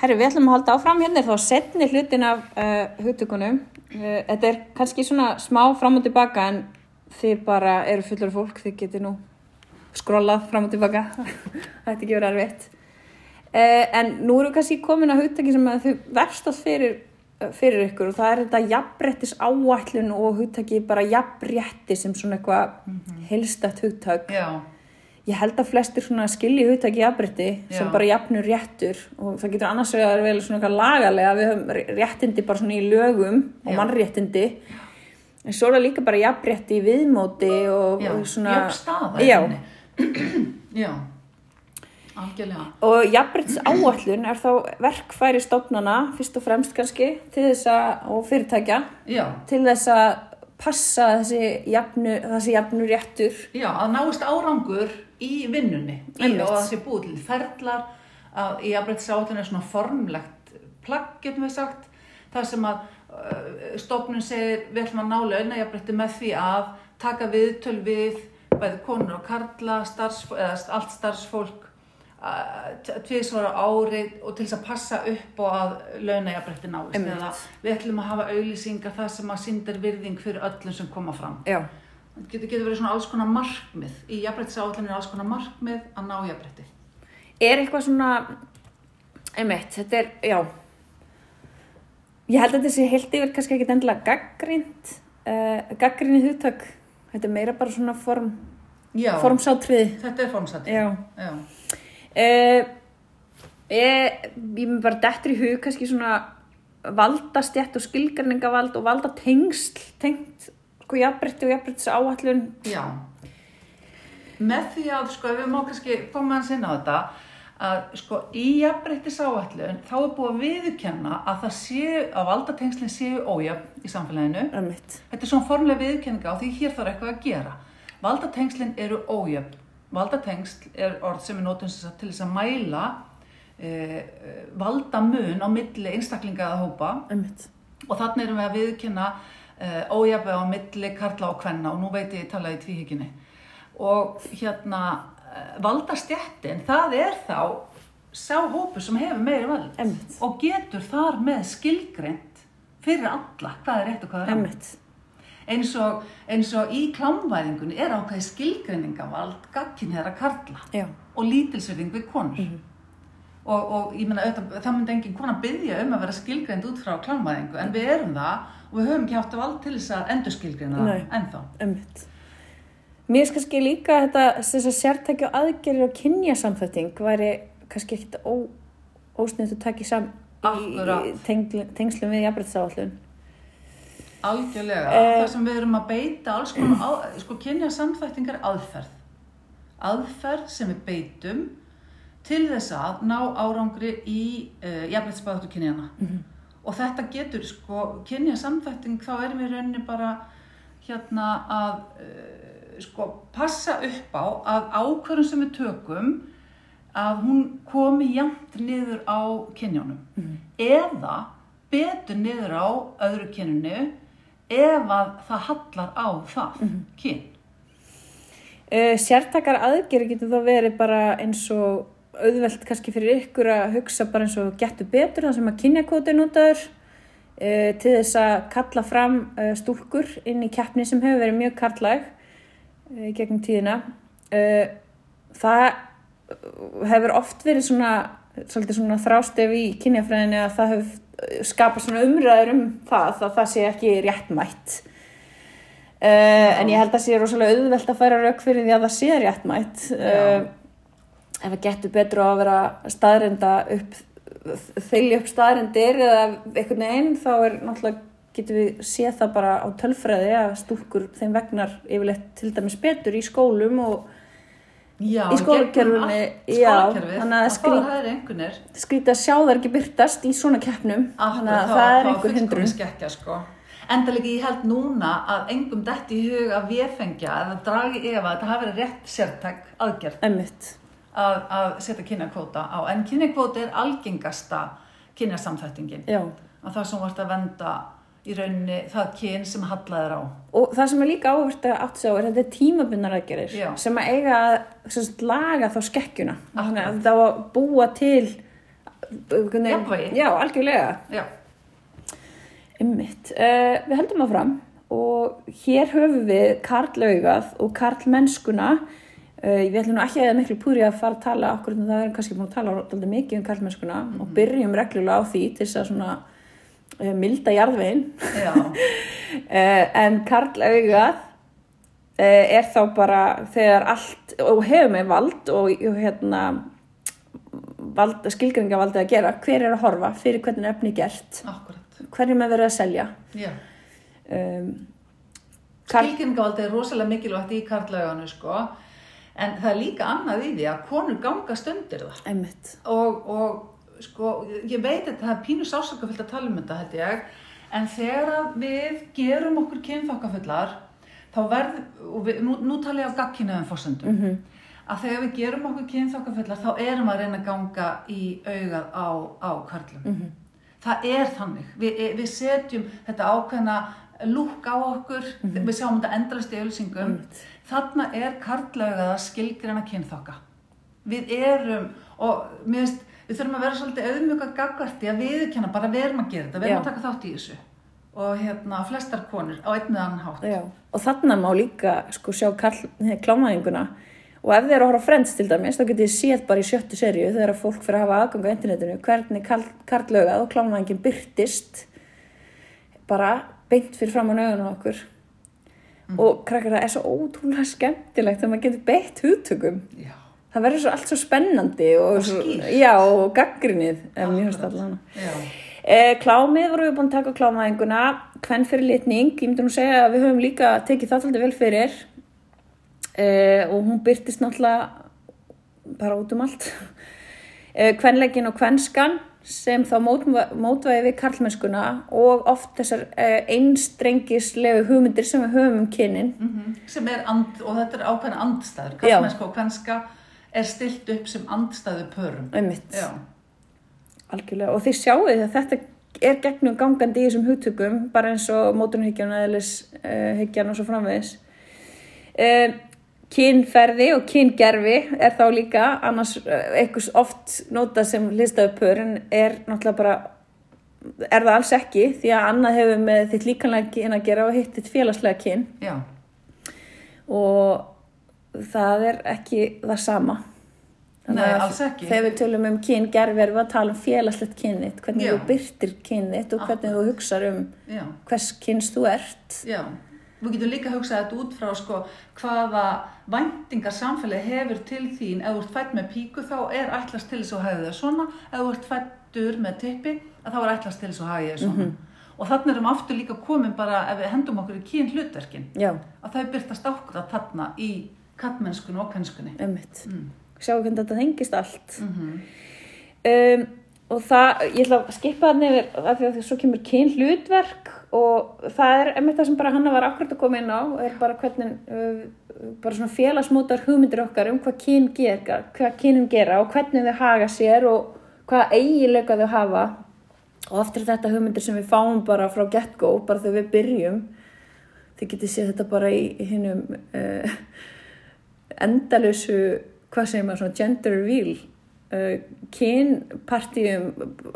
Herri, við ætlum að halda áfram hérna er þá setni hlutin af uh, hugtökunum. Uh, þetta er kannski svona smá fram og tilbaka en þið bara eru fullur fólk, þið getur nú skrollað fram og tilbaka. Þetta ekki verið erfitt. Uh, en nú eru kannski komin að hugtöki sem að þau verstast fyrir, fyrir ykkur og það er þetta jafnbrettis áætlun og hugtöki bara jafnbretti sem svona eitthvað mm -hmm. heilstætt hugtök Já, ég held að flestir skilji hugtaki jafnbrytti sem Já. bara jafnur réttur og það getur annars vegar vel svona lagalega við höfum ré- réttindi bara svona í lögum og Já. mannréttindi en svo er það líka bara jafnrétti í viðmóti og, já, og svona jöfn staða í já. Já, algjörlega. og jafnbryttis áallun er þá verkfæri stofnana fyrst og fremst kannski til þess að og fyrirtækja Já, til þess að passa þessi jafnu, þessi jafnu réttur já, að náist árangur í vinnunni. Í, og að það sé búið til ferlar að í afbreytsáttun er svona formlegt plagg, getum við sagt það sem að uh, stofnun segir við ætlum að ná launajafbreytti með því að taka viðtöl við bæði konur og karla starfsfólk, eða allt starfsfólk tviðsvara ári og til þess að passa upp og að launajafbreytti náist. Einmitt. eða við ætlum að hafa auðlýsingar það sem að sýndir virðing fyrir öllum sem koma fram. Já, Það getur, getur verið svona alls konar markmið. Í jafnbrettisáallinu alls konar markmið að ná jafnbretti. er eitthvað svona einmitt, þetta er, já ég held að þetta sé heilt yfir kannski ekki endilega gaggrínt uh, gaggríni hugtak þetta er meira bara svona form Já, formsátriði þetta er formsætti. já Já. uh, ég, ég mér bara dettur í hug kannski svona valdastjætt og skilgarningavald og valdatengsl tengt sko jafnbretti og jafnbrettis áallun Já. Með því að, sko, ef við má kannski koma hans inn á þetta, að sko í jafnbrettisáallun þá er búið að viðurkenna að það séu, að valdatengslinn séu ójöfn í samfélaginu. Einmitt. Þetta er svona formulega viðurkenninga á því hér þarf eitthvað að gera. Valdatengslinn eru ójöfn. Valdatengsl er orð sem sem sagt til þess að mæla eh, valdamun á milli einstaklinga eða hópa Einmitt. og þannig erum við að viðurkenna uh, ójafið á milli karla og kvenna og nú veit ég tala í tvíhyggjunni og hérna uh, valdastjættin, það er þá sá hópu sem hefur meiri vald Einmitt. og getur þar með skilgreint fyrir alla hvað er rétt og hvað er Einmitt. eins og, eins og í klámvæðingunni er ákveði skilgreiningavald gagkinniðra karla Já. og lítilsverðing við konur og, og ég auðvitað, það myndi engin kona byggja um að vera skilgreind út frá klámvæðingu en við erum það og við höfum ekki haft vald til þess að endur skilgreina Nei. það ennþá Ömmit. Mér er kannski líka þetta þess að sértækja aðgerðir og kynjasamþætting væri kannski ekkit ósniðt að taka í sam í Akkúrat. tengl, tengslum við jafnbrytsáallun. algjörlega, Eh. það sem við erum að beita alls konar, á, sko kynja samþættingar aðferð aðferð sem við beitum til þess að ná árangri í uh, jafnveitsbáðatu kynjana og þetta getur sko kynja samþætting þá erum við rauninni bara hérna að uh, sko passa upp á að ákvörðum sem við tökum að hún komi jæmt niður á kynjónum eða betur niður á öðru kyninu ef að það hallar á það kyn. Uh, sértækar aðgerðir getur þá verið bara eins og auðvelt kannski fyrir ykkur að hugsa bara eins og getur betur það sem að kynjakóti er notaður uh, til þess að kalla fram uh, stúlkur inn í keppni sem hefur verið mjög karlæg uh, í gegnum tíðina. Það hefur oft verið svona, svona þrástef í kynjafræðinni að það hefur skapað svona umræður um það að það sé ekki réttmætt. En ég held að sé rosalega auðvelt að færa rauk fyrir því að það sé réttmætt uh, ef það getur betur á að vera staðrenda upp þylja upp staðrendir eða einhvern veginn þá er náttúrulega getur við séð það bara á tölfræði að stúlkur þeim vegnar yfirleitt til dæmis betur í skólum og Já, Í skólakerfið, þannig að að skrý- það einhvernir skrítið að sjá það ekki byrtast í svona keppnum. Þannig að það er einhver skekkja, sko. Enda líka ég held núna að engum detti í hug að véfengja eða dragi efa að þetta hafi verið rétt sértæk Emmitt, að, að setja kynjakvóta á. En kynjakvóta er algengasta kynjasamþættingin. já Að það sem vart að venda í rauninni það kyn sem hallaðir á. Og það sem er líka áhvert að átt sig á er að þetta er tímabunnar aðgerir Já. sem að eiga að sagt, laga þá skekkjuna. Að var að búa til Jafnvægi. Já, algjörlega. Já, Ymmitt. Uh, við heldum áfram og hér höfum við karlaugað og karlmennskuna. Uh, við ætlum nú ekki að eða miklu púri að fara að tala okkur en það er kannski búin að tala alltaf mikið um karlmennskuna og byrjum reglulega á því til þess að svona uh, milda jarðvegin. Uh, en karlaugað uh, er þá bara þegar allt og hefur með vald og, hérna vald, skilgringavaldið að gera hver er að horfa fyrir hvernig er efni gert akkurat. hverjum er verið að selja Já. um, Karl- Skilgringavaldið er rosalega mikilvægt í karlaganu, sko. En það er líka annað í því að konur gangast undir það. og, og sko, ég veit að það er pínu sásakafullt að tala um þetta held ég en þegar við gerum okkur kynþokkafullar þá verð, og við, nú, nú tala ég á gagkinuðum fórsendum Mhm. að þegar við gerum okkur kynþokkafullar þá erum að reyna að ganga í augað á, á karlum Mhm. það er þannig, við, við setjum þetta ákveðna lúk á okkur, Mhm. við sjáum þetta endrast í ölsingum þarna er karlaugað að skilgreina kynþokka við erum og mér finnst, við þurfum að vera svolítið auðmjög að gagvarti að viðurkenna bara við erum að gera þetta, við erum Já. að taka þátt í þessu og hérna flestar konur á einn eða annan hátt Já. og þarna má líka sko sjá klámaðinguna og ef þið eru að horfa á Friends til dæmis þá getið þið séð bara í sjöttu seríu þegar fólk fyrir að hafa aðgang á internetinu hvernig karlaugað og klámaðingin byrtist bara beint fyrir fram á nögunum okkur og krakkar það er svo ótrúlega skemmtilegt þegar maður getur beitt hugtökum. Já, það verður svo allt svo spennandi og, Og og gaggrinnið Eh, klámið vorum við búin að taka klámaðinguna, hvern fyrir litning, ég myndi nú segja að við höfum líka tekið það alltaf vel fyrir. Eh, og hún byrtist náttúrulega bara út um allt. Eh, kvenleikin og kvenskan sem þá mótvæði við karlmennskuna og oft þessar eh, einstrengislegu hugmyndir sem við höfum um kynin. mhm, sem er and, og þetta er ákveðna andstæður, Já. kallmennska og kvenska er stilt upp sem andstæðu pörum Algjörlega, og þið sjáu því að þetta er gegnum gangandi í þessum hugtökum, bara eins og mótunhyggjan og eðlishyggjan og svo framvegis. Uh, kynferði og kyngerfi er þá líka, annars uh, eitthvað oft notað sem listaðu pör, en er náttúrulega bara, er það alls ekki, því að annað hefur með þitt líkanlega kyn að gera og hitt þitt félagslega kyn já, og það er ekki það sama. Nei, alls ekki. Þegar við tölum um kyngerfi erum við að tala um félagslegt kynnitt, hvernig Já. þú byrtir kynnitt og hvernig þú hugsar um já hvers kyns þú ert. Já, við getum líka að hugsa þetta út frá sko, hvaða væntingar samfélagi hefur til þín. Ef þú ert fætt með píku þá er ætlast til þess að hafa þau svona. Ef þú ert fættur með tippi þá er ætlast til þess að hafa þau svona. Og þannig erum aftur líka komin bara ef við hendum okkur í kyn hlutverkin Já, að þau byrtast okkur að þarna í kattmennskunni og kennskunni ummitt. mm. Sjáu hvernig þetta þengist allt. Mm Um, og það, ég ætla að skipa það nefnir af því að svo kemur kyn hlutverk og það er einmitt það sem bara hanna var akkurat að koma inn á, er bara hvernig uh, bara svona félagsmótar hugmyndir okkar um hvað kyn gera, hvað kynin gera og hvernig þau haga sér og hvaða eiginleika þau hafa. Og oft er þetta hugmyndir sem við fáum bara frá get-go, bara þegar við byrjum þið getið séð þetta bara í hinnum uh, endalösu hvað segir maður svona gender reveal kynpartíum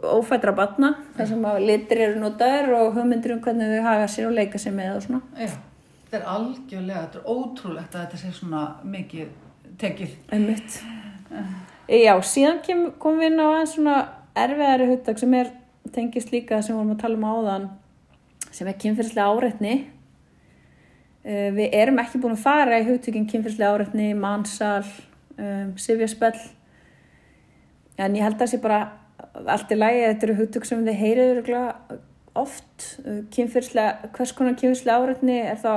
ófættra batna þar sem að litir eru notaður og hugmyndir um hvernig þau haga sér og leika sér með og svona. Já, þetta er algjörlega, þetta er ótrúlegt að þetta sé svona mikið tekið. Einmitt. Já, síðan komum við inn á aðeins svona erfiðari hugtak sem er tengist líka sem vorum að tala um áðan sem er kynfyrslega áreitni. Uh, við erum ekki búin að fara í hugtökin kynfyrslega áreitni mannsal, um, sifjaspell en ég held að það sé bara allt í lagi, þetta eru hugtök sem þið heyrið örugglega oft. Uh, kynfyrslega, hvers konar kynfyrslega áreitni er þá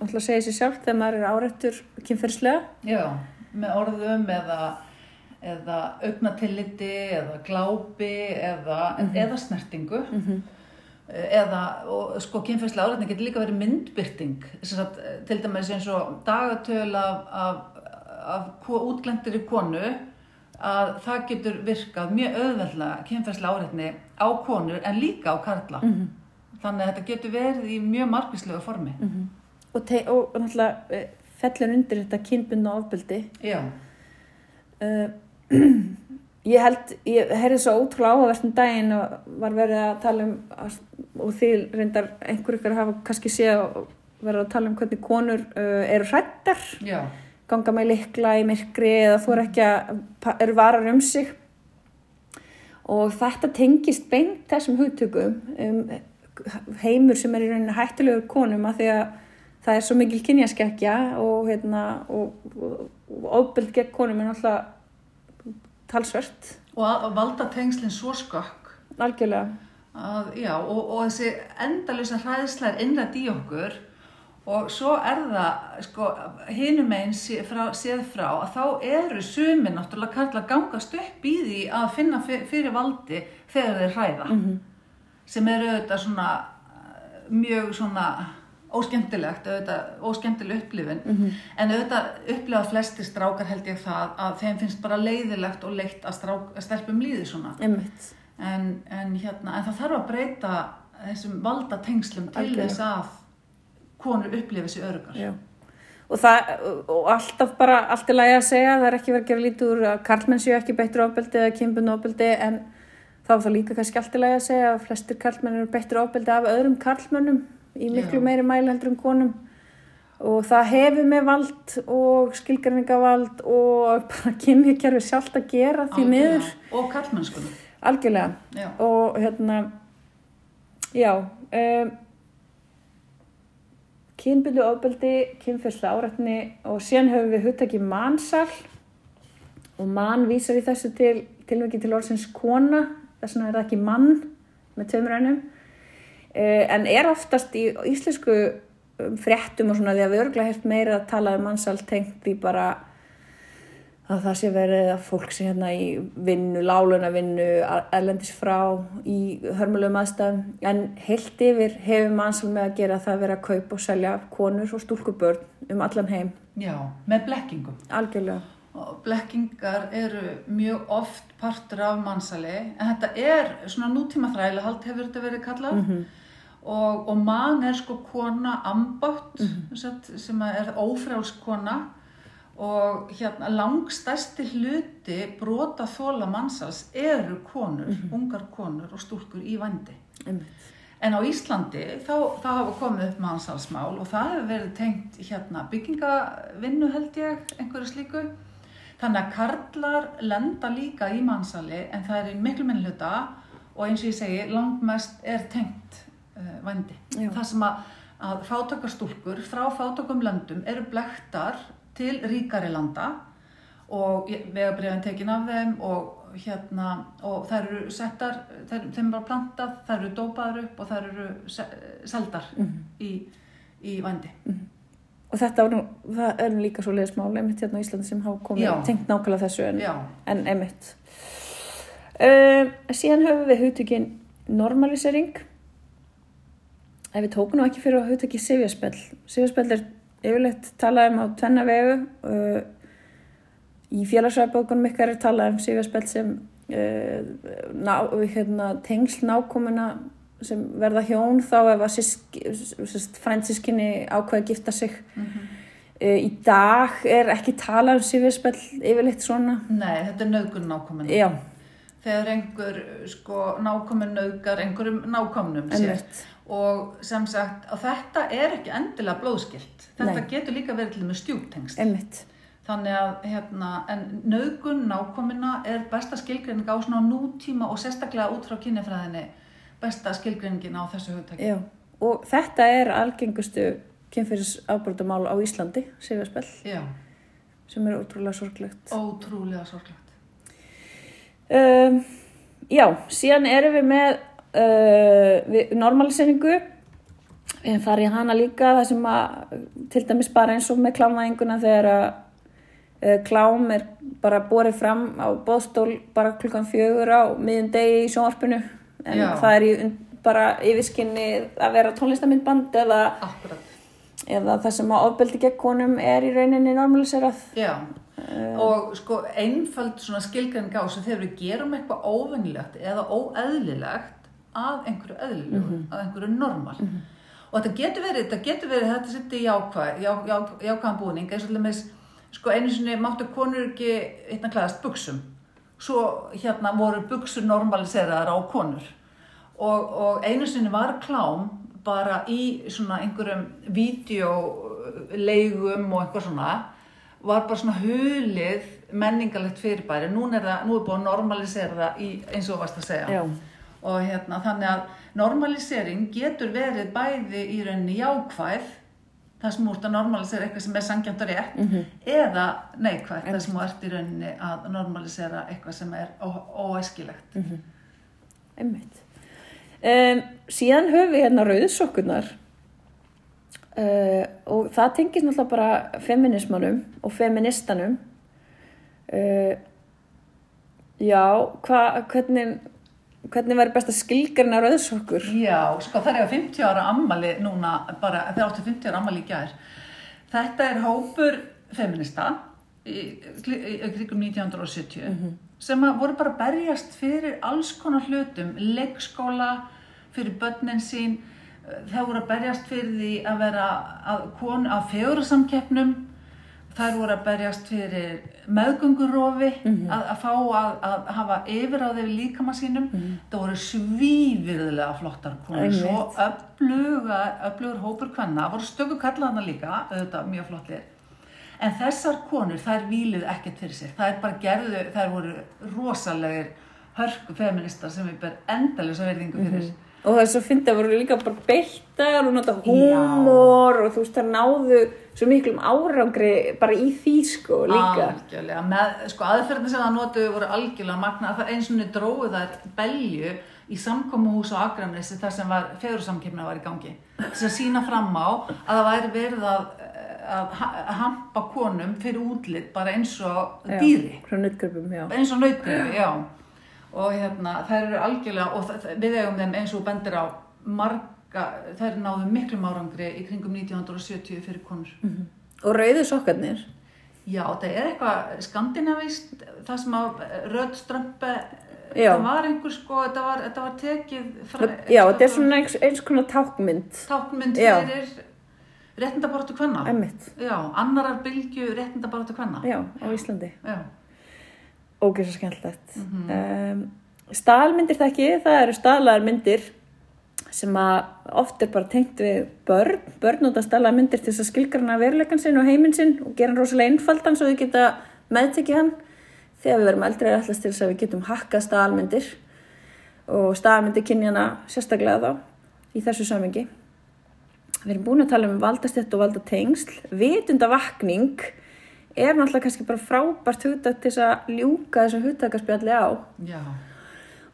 alltaf að segja sér sjálf þegar maður er áreittur kynfyrslega Já, með orðum eða, eða augnatilliti eða glápi eða, eða snertingu. Eða, og sko kynfærslega árætning getur líka verið myndbyrting sagt, til dæmis eins og dagatöl af, af, af ko- útglendri konu að það getur virkað mjög auðveldlega kynfærslega árætni á konur en líka á karla. Þannig að þetta getur verið í mjög margvíslegu formi. Og, te- og, og náttúrulega eh, fellur undir þetta kynbundna ofbeldi. Já, uh, ég held, ég heyrði svo ótrúlega áhugavert um daginn og var verið að tala um og því reyndar einhver ykkur hafa kannski séð og verið að tala um hvernig konur uh, eru hrættar Já, ganga með likla í myrkri eða þú eru ekki að, eru varar um sig. Og þetta tengist beint þessum hugtökum um heimur sem er í rauninni hættulegur konum að því að það er svo mikil kynjaskekkja og, hérna, og, og, og ofbeld gegn konum er náttúrulega talsvert, og að, að valda tengslinn svo skökk. Algjörlega. að, já, og, og þessi endalösa hræðsla er innrætt í okkur og svo er það sko, hinum einn séð frá að þá eru sumir náttúrulega karla gangast upp í því að finna fyr- fyrir valdi þegar þeir hræða. Mhm. sem er auðvitað svona eh, mjög svona óskemmtilegt, auðvitað óskemmtileg upplifin Mhm. en auðvitað upplifa flesti strákar held ég það að þeim finnst bara leiðilegt og leitt að, strák, að stelpum líði svona. En, en, hérna, en það þarf að breyta þessum valda tengslum til þess að konur upplifi sér örugar. Og, það, og alltaf bara allt er lagi að segja, það er ekki verið að gera lítið úr að karlmenn séu ekki beittur ofbeldi eða kynbund ofbeldi en þá er það líka kannski allt er lagi að segja að flestir karlmenn eru beittur ofbeldi af öðrum karlmennum í miklu Já. meiri mæli heldur um konum og það hefur með vald og skilgjarningavald og bara kynhyggjarfi sjálft að gera því miður. Og kallmennskunum. algjörlega Já. og hérna já um, kynbundu ofbeldi, kynfyrsla árætni og síðan höfum við hugtaki mansal. Og mann vísar í þessu til tilvægi til orðsins kona þess vegna er það ekki mann með tveimur ennum. En er oftast í íslensku um, fréttum og svona því að við örgulega hert meira að tala um mansal tengt því bara að það sé verið að fólk sé hérna í vinnu, láluna vinnu, erlendis frá í hörmulegum aðstæðum en heilt yfir hefur mannsal með að gera það að vera að kaupa og selja konur og stúlkubörn um allan heim, Já, með blekkingum. algjörlega. Og blekkingar eru mjög oft partur af mannsali, en þetta er svona nútíma þrælahald hefur þetta verið kallað. Mhm. Og, og mann er sko kona ambátt, sem er ófrjáls kona og hérna langstæsti hluti brota þóla mannsals eru konur, ungar konur og stúlkur í vandi. Einmitt. En á Íslandi þá, þá hafa komið upp mannsalsmál og það hefur verið tengt hérna, byggingavinnu held ég, einhverju slíku. Þannig að karlar lenda líka í mannsali en það er í miklu minn hluta og eins og ég segi, langmest er tengt uh, vændi. Já. Það sem að, að fátakastúlkur frá fátakum löndum eru blektar til ríkari landa og vegabriðan tekin af þeim og hérna og þær eru settar, þær, þeim var plantað, þær eru dópaðar upp og þær eru se- seldar í, í vændi. Og þetta nú, það er líka svo leiðismál einmitt hérna á Íslandi sem hafa komið tengt nákvæmlega þessu en, en einmitt. Uh, síðan höfum við hugtökin normalisering. Ef við tókum nú ekki fyrir að hugtöki sifjaspell. Sifjaspell er yfirleitt talað um á tvenna vegu. Uh, í félagsræðbókunum ykkar er talað um sifjaspell sem uh, ná, hérna, tengsl nákomuna sem verða hjón þá ef að fransískinni ákveða að gifta sig. Mhm. Uh, í dag er ekki talað um sifjaspell yfirleitt svona. nei, þetta er nöðgun nákomin. Já, Þegar einhver sko nákomin nöðgar einhverjum nákomnum sér. Og sem sagt, að þetta er ekki endilega blóðskilt. Þetta Nei. getur líka verið til með stjúptengst. Einmitt. Þannig að, hérna, en nöðgun nákomina er besta skilgreining á nútíma og sérstaklega út frá kynjafræðinni besta skilgreiningin á þessu hugtæki. Já, og þetta er algengustu kynfyrir afbrotamál á Íslandi, sem er ótrúlega sorglegt. ótrúlega sorglegt. Um, já, síðan erum við með uh, við, normaliseringu, við farið í hana líka, það sem að til dæmis bara eins og með klámvæðinguna þegar að uh, klám er bara borið fram á bóðstól bara klukkan fjögur á miðjum degi í sjónvarpinu, en Já. það er í, bara yfirskinni að vera tónlistamindband eða eða það sem að ofbeldi gegn konum er í rauninni normaliserað. Já, og sko einföld svona skilgreining á þessu þegar við gerum eitthvað óvinnilegt eða óeðlilegt að einhverju eðlilegu, að einhverju normal. Og þetta getur verið, þetta getur verið, þetta sitt í jákvæð, já, já, jákvæðan búning, eins og til dæmis, sko einu sinni máttu konur ekki eitthvað klæðast buksum. svo hérna voru buksur normaliseraðar á konur. Og, og einu sinni var klám bara í svona einhverjum vídeoleigum og eitthvað svona var bara svona hulið menningalegt fyrirbæri nú er það, nú er búin að normalisera það í, eins og varst að segja Já. og hérna þannig að normalisering getur verið bæði í rauninni jákvæð það sem þú ert að normalisera eitthvað sem er sangjant og rétt Mhm. eða neikvæð það sem þú ert í rauninni að normalisera eitthvað sem er óæskilegt Mhm. Einmitt. Um, síðan höfum við hérna rauðsokkunar uh, og það tengist náttúrulega bara feminismanum og feministanum. Uh, já, hva, hvernig, hvernig væri best að skilgarna rauðsokkur? Já, sko það er á 50 ára ammali núna, bara þeir áttu 50 ára ammali í gær. Þetta er hópur feminista í, í, í kringum 1970 sem voru bara berjast fyrir alls konar hlutum, leikskóla, fyrir börnin sín, það voru að berjast fyrir því að vera að kon að fegurasamkeppnum, þær voru að berjast fyrir meðgöngurofi, að, að fá að, að hafa yfir á þeir líkama sínum. Það voru svívirðilega flottar konur, Einmitt. svo öfluga, öflugur hópur kvenna, voru stöku kallaðana líka, auðvitað mjög flottir. En þessar konur, þær víluð ekkert fyrir. Það er bara gerðu, þær voru rosalegir hörku feministar sem við ber endalisa verðingu fyrir. Og það er svo fyndið að voru líka bara beittar og nota húmor og þú veist það náðu svo miklum árangri bara í því sko líka. Algjörlega, með, sko aðferðin sem það notuðu voru algjörlega magna, það eins og niður dróðu þær belju í samkomuhús á Akranesi þar sem var fegursamkipna var í gangi. Þess að sína fram á að það væri verið að, að, ha- að hampa konum fyrir útlit bara eins og dýri já. eins og nautgrifi, já og hérna, þær eru algjörlega og það, við eigum þeim eins og bendir á marga, þær náðu miklum árangri í kringum 1970 fyrir konur Og rauðu sokkarnir. Já, það er eitthvað skandinavist, það sem að rödd strömpe, Já. það var einhver sko, þetta var, þetta var tekið fra, Já, þetta er svona eins, eins konar tákmynd. tákmynd fyrir. Emmitt. Já, annarar bylgju réttindabaratu kvenna. Já, á Íslandi. Já. Ógeð svo skemmtilegt. Mhm. um, stalmyndir þekki, það eru stalaðar myndir sem oft er bara tengt við börn. Börn nota stalaðar myndir til þess að skilgrana veruleikan sinn og heiminn sinn og gera hann rosalega einfaldan svo þau geta meðtekið hann. Þegar við verum eldri er allast til þess að við getum hakkað stalmyndir og stalmyndir kynjana sérstaklega þá í þessu samingi. Við erum búin að tala um valdastett og valdatengsl. Vitundavakning er náttúrulega kannski bara frábært hugtak til þess að ljúka þessu hugtakaspjalli á. Já.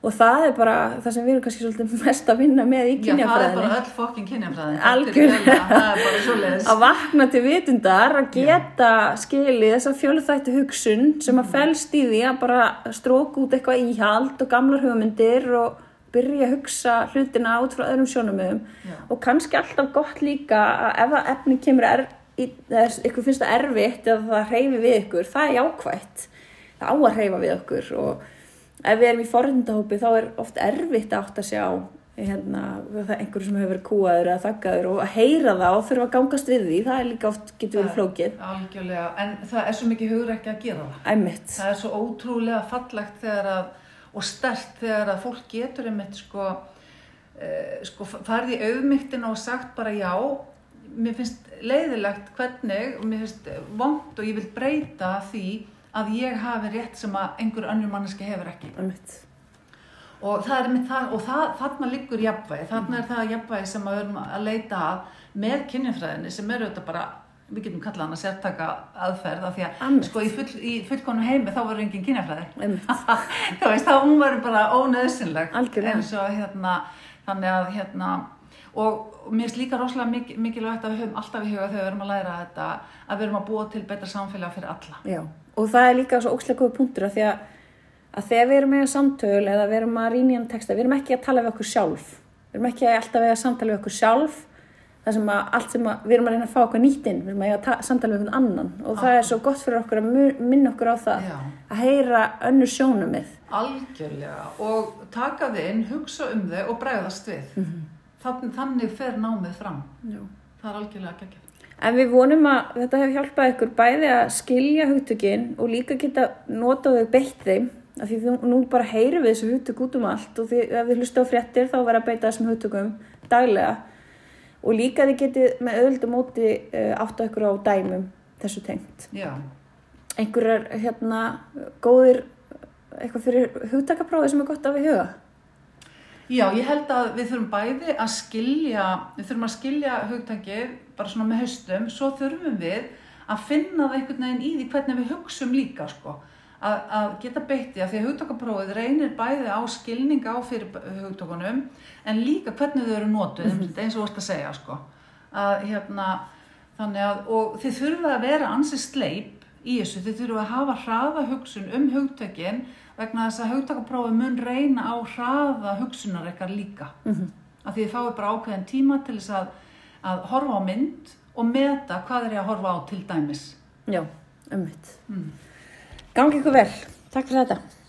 Og það er bara það sem við erum kannski svolítið mest að vinna með í Já, það er bara kynjafræðinni. öll fokkin kynjafræðin. Algjörlega. Það er bara svoleiðis. Að vakna til vitundar, að geta skilið þessa fjölþættu hugsun sem Mm. að felst í því að bara stróka út eitthvað íhald og gamlar hugmyndir og byrja að hugsa hlutina út frá öðrum sjónumöðum. Og kannski alltaf gott líka að ef að efni kemur er, ykkur finnst það erfitt eða það hreyfi við ykkur, það er jákvætt. Það á að hreyfa við okkur og ef við erum í forrindahópi þá er oft erfitt að átt að sjá hérna, er einhverju sem hefur verið kúaður eða þakkaður og að heyra það og þurfa að gangast við því, það er líka oft getur verið flókið. Algjörlega, en það er svo mikið hugur ekki að gera það. Æmitt. Það er svo ótrúlega fallegt þegar að, og stert þegar að fólk getur einmitt sko, uh, sko farið í auðmygtina og sagt bara já, mér finnst leiðilegt hvernig, og mér finnst vond og ég vil breyta því að ég hafi rétt sem að einhver önnur manneski hefur ekki. Og það er með það, og það, þarna liggur jafnvægi, þarna er það jafnvægi sem að við erum að leita að með kynjafræðinni sem eru þetta bara, við getum kallað hana sértaka aðferð af því að Einmitt. sko í, full, í fullkonu heimi þá verður engin kynjafræði. Æmitt. Þú veist, þá hún verður bara ónöðsynleg. Eins og hérna, þannig að hérna, og mér finnst líka rosalega mik mikilvægt að við höfum alltaf í huga þegar við erum að læra þetta, að við erum að búa til betra samfélag fyrir alla. Já, og það er líka svo góða punktur að því að, að þegar við erum með samtöl eða við erum að rýna í hann texta, við erum ekki að tala við okkur sjálf. Við erum ekki alltaf að samtala við okkur sjálf, það sem að allt sem að, við erum að reyna að fá okkur nýtt inn, við erum að að samtala við okkur annan og það er svo gott fyrir okkur að minna okkur á það, Já. að heyra önnur sjónumið. Algjörlega og taka þið inn, hugsa um þau og bregðast við. Mhm. Þannig, þannig fer námið fram. Já. Það er algjörlega geggjað. En við vonum að þetta hefur hjálpað ykkur bæði að skilja hugtökin og líka geta notað þau beitt þeim af því nú, bara heyrum við þessu hugtök út um allt og því, ef við hlustu á fréttir þá verða að beita þessum hugtökum daglega og líka þið getið með öðuldu móti uh, áttu ykkur á dæmum þessu tengt. Já, Einhverjar hérna góðir eitthvað fyrir hugtakaprófi sem er gott af í huga. Já, ég held að við þurfum bæði að skilja, við þurfum að skilja hugtakið bara svona með haustum, svo þurfum við að finna það einhvern veginn í því hvernig við hugsum líka, sko. Að, að geta beitti að því að hugtakaprófið reynir bæði á skilning á fyrir hugtakunum en líka hvernig þau eru notuð, mm -hmm. eins og þú ert að segja, sko. Að hérna, þannig að, og þið þurfum að vera ansið sleip í þessu, þið þurfum að hafa hraða hugsun um hugtökin vegna þess að hugtakaprófi mun reyna á hraða hugsunar eitthvað líka. Mm -hmm. Af því þið fáið bara ákveðin tíma til þess að, að horfa á mynd og meta hvað er ég að horfa á til dæmis. Já, ummitt. Mm. Gangi ykkur vel. Takk fyrir þetta.